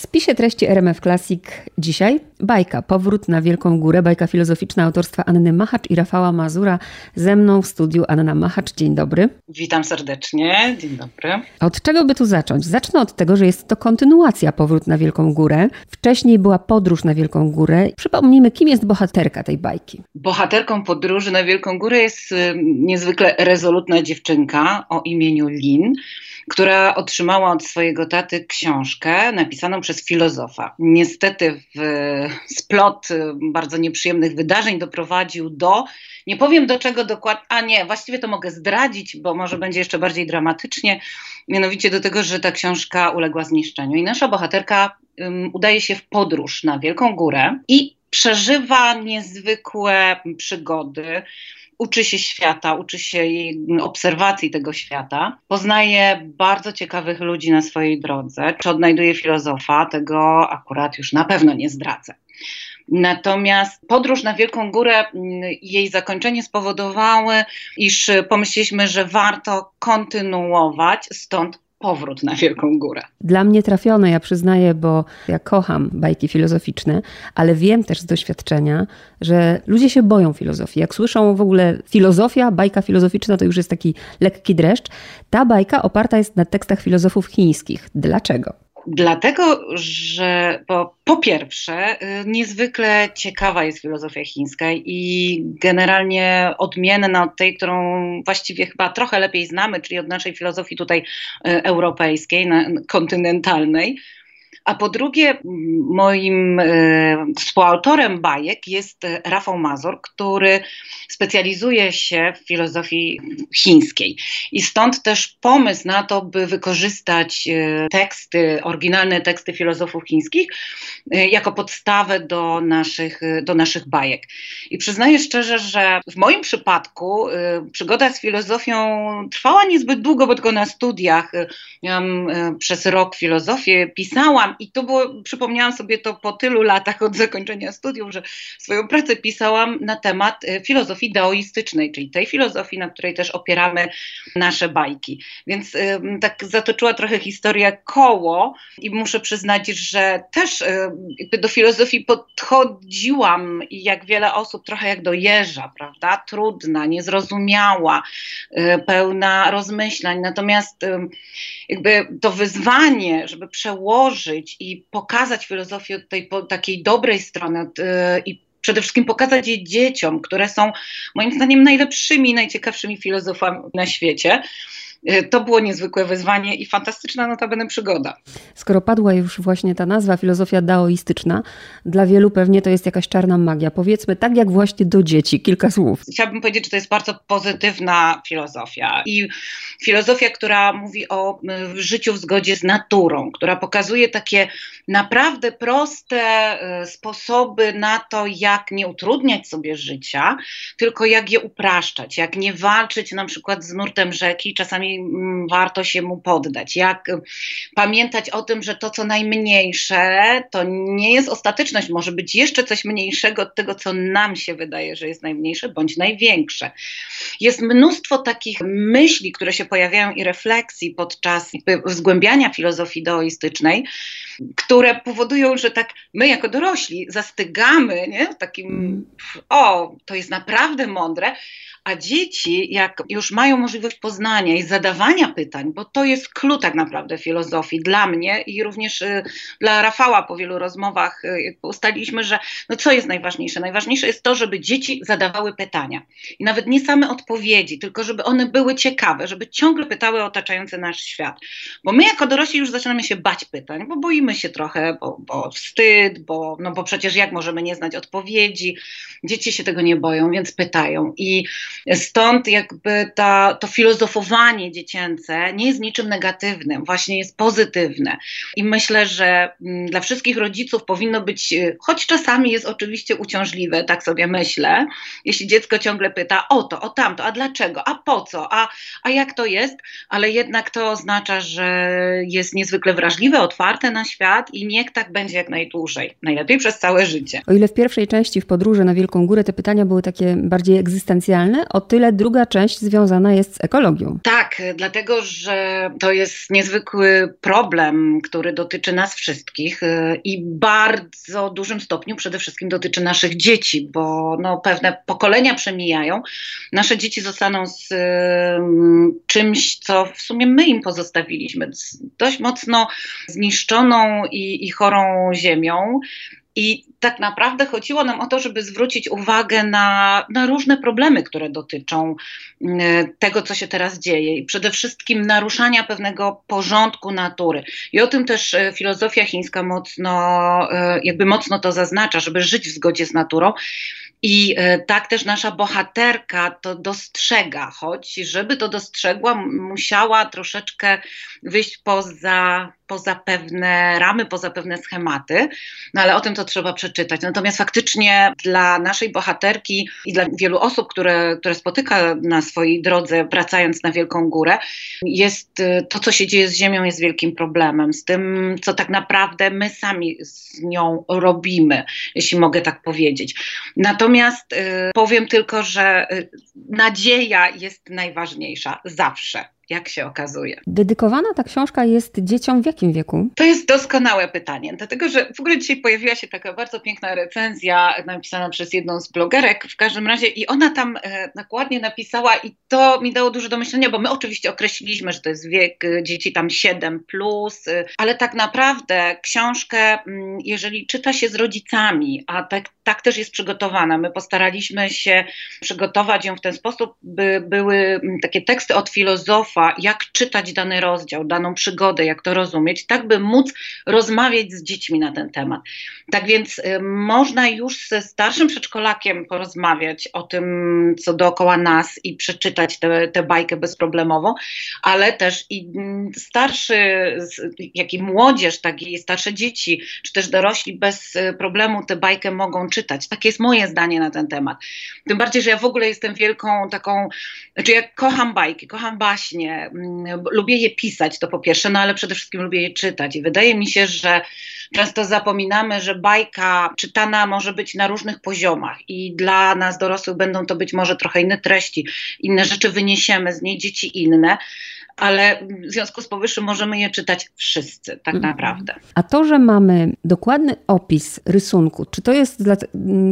spisie treści RMF Classic dzisiaj bajka Powrót na Wielką Górę, bajka filozoficzna autorstwa Anny Machacz i Rafała Mazura. Ze mną w studiu Anna Machacz. Dzień dobry. Witam serdecznie. Dzień dobry. Od czego by tu zacząć? Zacznę od tego, że jest to kontynuacja Powrót na Wielką Górę. Wcześniej była podróż na Wielką Górę. Przypomnijmy, kim jest bohaterka tej bajki. Bohaterką podróży na Wielką Górę jest y, niezwykle rezolutna dziewczynka o imieniu Lin która otrzymała od swojego taty książkę napisaną przez filozofa. Niestety w splot bardzo nieprzyjemnych wydarzeń doprowadził do, nie powiem do czego dokładnie, a nie, właściwie to mogę zdradzić, bo może będzie jeszcze bardziej dramatycznie, mianowicie do tego, że ta książka uległa zniszczeniu. I nasza bohaterka um, udaje się w podróż na Wielką Górę i przeżywa niezwykłe przygody uczy się świata, uczy się obserwacji tego świata, poznaje bardzo ciekawych ludzi na swojej drodze. Czy odnajduje filozofa, tego akurat już na pewno nie zdradzę. Natomiast podróż na Wielką Górę, jej zakończenie spowodowały, iż pomyśleliśmy, że warto kontynuować, stąd powrót na Wielką Górę. Dla mnie trafione, ja przyznaję, bo ja kocham bajki filozoficzne, ale wiem też z doświadczenia, że ludzie się boją filozofii. Jak słyszą w ogóle filozofia, bajka filozoficzna, to już jest taki lekki dreszcz. Ta bajka oparta jest na tekstach filozofów chińskich. Dlaczego? Dlatego, że po, po pierwsze, y, niezwykle ciekawa jest filozofia chińska i generalnie odmienna od tej, którą właściwie chyba trochę lepiej znamy, czyli od naszej filozofii tutaj y, europejskiej, kontynentalnej. A po drugie, moim e, współautorem bajek jest Rafał Mazur, który specjalizuje się w filozofii chińskiej. I stąd też pomysł na to, by wykorzystać e, teksty, oryginalne teksty filozofów chińskich e, jako podstawę do naszych, do naszych bajek. I przyznaję szczerze, że w moim przypadku przygoda z filozofią trwała niezbyt długo, bo tylko na studiach. Miałam przez rok filozofię, pisałam i to było, przypomniałam sobie to po tylu latach od zakończenia studiów, że swoją pracę pisałam na temat e, filozofii daoistycznej, czyli tej filozofii, na której też opieramy nasze bajki. Więc tak zatoczyła trochę historia koło i muszę przyznać, że też e, do filozofii podchodziłam i jak wiele osób trochę jak do jeża, prawda? Trudna, niezrozumiała, e, pełna rozmyślań. Natomiast jakby to wyzwanie, żeby przełożyć i pokazać filozofię od tej takiej dobrej strony e, i przede wszystkim pokazać je dzieciom, które są moim zdaniem najlepszymi, najciekawszymi filozofami na świecie. E, to było niezwykłe wyzwanie i fantastyczna notabene przygoda. Skoro padła już właśnie ta nazwa filozofia daoistyczna, dla wielu pewnie to jest jakaś czarna magia. Powiedzmy tak jak właśnie do dzieci, kilka słów. Chciałabym powiedzieć, że to jest bardzo pozytywna filozofia i filozofia, która mówi o życiu w zgodzie z naturą, która pokazuje takie naprawdę proste e, sposoby na to, jak nie utrudniać sobie życia, tylko jak je upraszczać, jak nie walczyć na przykład z nurtem rzeki, czasami Mm, warto się mu poddać. Jak y, pamiętać o tym, że to, co najmniejsze, to nie jest ostateczność, może być jeszcze coś mniejszego od tego, co nam się wydaje, że jest najmniejsze, bądź największe. Jest mnóstwo takich myśli, które się pojawiają i refleksji podczas zgłębiania filozofii daoistycznej, które powodują, że tak my jako dorośli zastygamy nie? takim, mm. o, to jest naprawdę mądre, a dzieci, jak już mają możliwość poznania i zadawania pytań, bo to jest klucz tak naprawdę filozofii dla mnie i również y, dla Rafała po wielu rozmowach y, ustaliliśmy, że no co jest najważniejsze? Najważniejsze jest to, żeby dzieci zadawały pytania. I nawet nie same odpowiedzi, tylko żeby one były ciekawe, żeby ciągle pytały o otaczający nasz świat. Bo my jako dorośli już zaczynamy się bać pytań, bo boimy się trochę, bo, bo wstyd, bo, no bo przecież jak możemy nie znać odpowiedzi? Dzieci się tego nie boją, więc pytają. I Stąd jakby ta, to filozofowanie dziecięce nie jest niczym negatywnym, właśnie jest pozytywne. I myślę, że mm, dla wszystkich rodziców powinno być, y, choć czasami jest oczywiście uciążliwe, tak sobie myślę, jeśli dziecko ciągle pyta o to, o tamto, a dlaczego, a po co, a, a jak to jest, ale jednak to oznacza, że jest niezwykle wrażliwe, otwarte na świat i niech tak będzie jak najdłużej, najlepiej przez całe życie. O ile w pierwszej części w podróży na Wielką Górę te pytania były takie bardziej egzystencjalne, o tyle druga część związana jest z ekologią. Tak, dlatego że to jest niezwykły problem, który dotyczy nas wszystkich y, i bardzo dużym stopniu przede wszystkim dotyczy naszych dzieci, bo no, pewne pokolenia przemijają. Nasze dzieci zostaną z czymś, co w sumie my im pozostawiliśmy, z dość mocno zniszczoną i, i chorą ziemią. I tak naprawdę chodziło nam o to, żeby zwrócić uwagę na, na, różne problemy, które dotyczą mm, tego, co się teraz dzieje, i przede wszystkim naruszania pewnego porządku natury. I o tym też e, filozofia chińska mocno, e, jakby mocno to zaznacza, żeby żyć w zgodzie z naturą. I e, tak też nasza bohaterka to dostrzega, choć żeby to dostrzegła, musiała troszeczkę wyjść poza, poza pewne ramy, poza pewne schematy, no ale o tym to trzeba przeczytać. Natomiast faktycznie dla naszej bohaterki i dla wielu osób, które, które spotyka na swojej drodze, wracając na Wielką Górę, jest e, to, co się dzieje z Ziemią, jest wielkim problemem. Z tym, co tak naprawdę my sami z nią robimy, jeśli mogę tak powiedzieć. Natomiast Natomiast y, powiem tylko, że y, nadzieja jest najważniejsza zawsze jak się okazuje. Dedykowana ta książka jest dzieciom w jakim wieku? To jest doskonałe pytanie, dlatego że w ogóle dzisiaj pojawiła się taka bardzo piękna recenzja napisana przez jedną z blogerek w każdym razie i ona tam e, nakładnie napisała i to mi dało dużo do myślenia, bo my oczywiście określiliśmy, że to jest wiek e, dzieci tam 7 plus, e, ale tak naprawdę książkę, mm, jeżeli czyta się z rodzicami, a tak, tak też jest przygotowana, my postaraliśmy się przygotować ją w ten sposób, by były mm, takie teksty od filozofa, jak czytać dany rozdział, daną przygodę, jak to rozumieć, tak by móc rozmawiać z dziećmi na ten temat. Tak więc y, można już ze starszym przedszkolakiem porozmawiać o tym, co dookoła nas i przeczytać tę bajkę bezproblemowo, ale też i mm, starszy, jak i młodzież, tak i starsze dzieci, czy też dorośli bez y, problemu tę bajkę mogą czytać. Takie jest moje zdanie na ten temat. Tym bardziej, że ja w ogóle jestem wielką taką, znaczy ja kocham bajki, kocham baśnie, Mm, lubię je pisać, to po pierwsze, no ale przede wszystkim lubię je czytać. I wydaje mi się, że często zapominamy, że bajka czytana może być na różnych poziomach i dla nas dorosłych będą to być może trochę inne treści, inne rzeczy wyniesiemy z niej, dzieci inne ale w związku z powyższym możemy je czytać wszyscy, tak mhm. naprawdę. A to, że mamy dokładny opis rysunku, czy to jest, dla,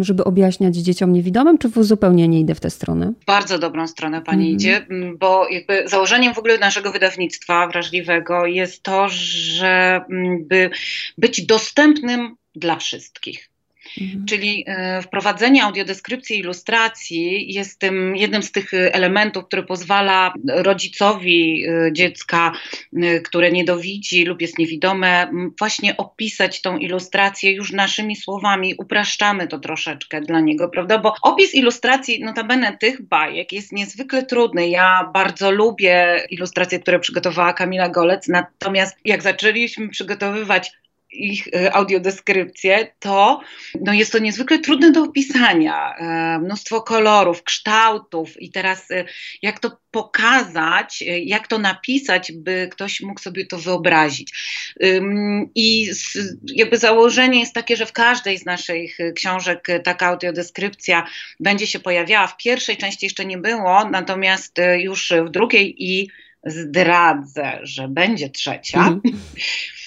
żeby objaśniać dzieciom niewidomym, czy zupełnie nie idę w tę stronę? Bardzo dobrą stronę pani mhm. idzie, bo jakby założeniem w ogóle naszego wydawnictwa wrażliwego jest to, żeby być dostępnym dla wszystkich. Mhm. Czyli e, wprowadzenie audiodeskrypcji ilustracji jest tym jednym z tych elementów, który pozwala rodzicowi e, dziecka, e, które niedowidzi lub jest niewidome, właśnie opisać tą ilustrację już naszymi słowami. Upraszczamy to troszeczkę dla niego, prawda? Bo opis ilustracji, notabene tych bajek, jest niezwykle trudny. Ja bardzo lubię ilustracje, które przygotowała Kamila Golec, natomiast jak zaczęliśmy przygotowywać ich e, audiodeskrypcję, to no jest to niezwykle trudne do opisania. E, mnóstwo kolorów, kształtów i teraz e, jak to pokazać, jak to napisać, by ktoś mógł sobie to wyobrazić. I jakby założenie jest takie, że w każdej z naszych książek taka audiodeskrypcja będzie się pojawiała. W pierwszej części jeszcze nie było, natomiast już w drugiej i zdradzę, że będzie trzecia. Mm.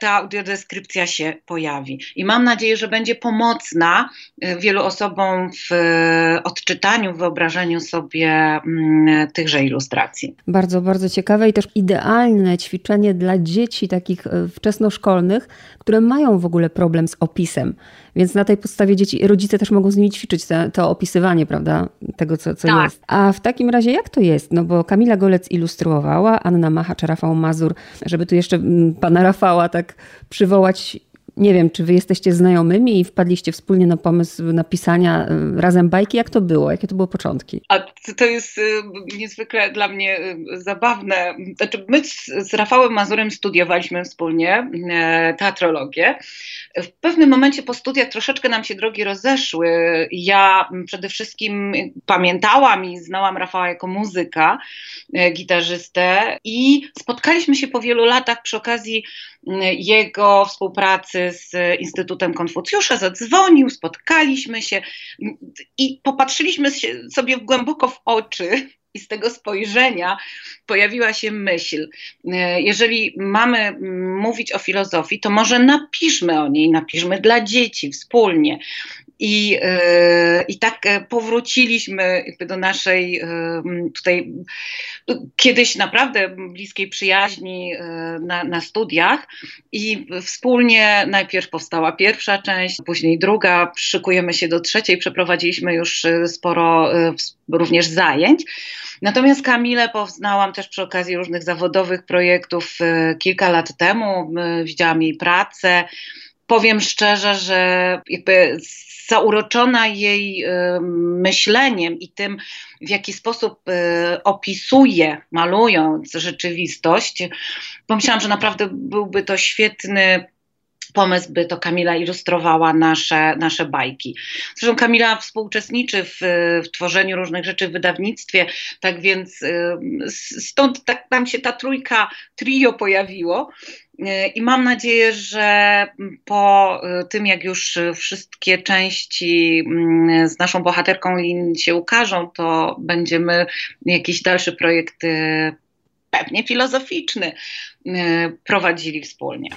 ta audiodeskrypcja się pojawi. I mam nadzieję, że będzie pomocna e, wielu osobom w e, odczytaniu, wyobrażeniu sobie mm, tychże ilustracji. Bardzo, bardzo ciekawe i też idealne ćwiczenie dla dzieci takich wczesnoszkolnych, które mają w ogóle problem z opisem. Więc na tej podstawie dzieci, rodzice też mogą z nimi ćwiczyć te, to opisywanie, prawda, tego, co, co tak. jest. A w takim razie jak to jest? No bo Kamila Golec ilustrowała, Anna Macha czy Rafał Mazur, żeby tu jeszcze mm, pana Rafała tak przywołać nie wiem, czy wy jesteście znajomymi i wpadliście wspólnie na pomysł napisania y, razem bajki. Jak to było? Jakie to były początki? A to jest y, niezwykle dla mnie y, zabawne. Znaczy, my z Rafałem Mazurem studiowaliśmy wspólnie teatrologię. W pewnym momencie po studiach troszeczkę nam się drogi rozeszły. Ja przede wszystkim pamiętałam i znałam Rafała jako muzyka, gitarzystę i spotkaliśmy się po wielu latach przy okazji jego współpracy z Instytutem Konfucjusza, zadzwonił, spotkaliśmy się i popatrzyliśmy sobie głęboko w oczy i z tego spojrzenia pojawiła się myśl, jeżeli mamy mówić o filozofii, to może napiszmy o niej, napiszmy dla dzieci wspólnie. I, e, I tak e, powróciliśmy do naszej tutaj kiedyś naprawdę bliskiej przyjaźni na, na studiach i wspólnie najpierw powstała pierwsza część, później druga, szykujemy się do trzeciej, przeprowadziliśmy już sporo również zajęć. Natomiast Kamilę poznałam też przy okazji różnych zawodowych projektów e, kilka lat temu. Widziałam jej pracę. Powiem szczerze, że jakby zauroczona jej e, myśleniem i tym, w jaki sposób e, opisuje, malując rzeczywistość, pomyślałam, że naprawdę byłby to świetny pomysł, by to Kamila ilustrowała nasze, nasze bajki. Zresztą Kamila współuczestniczy w, w tworzeniu różnych rzeczy w wydawnictwie, tak więc y, stąd tak nam się ta trójka, trio pojawiło. Y, I mam nadzieję, że po y, tym, jak już wszystkie części mm, z naszą bohaterką się ukażą, to będziemy jakiś dalszy projekt pewnie filozoficzny prowadzili wspólnie.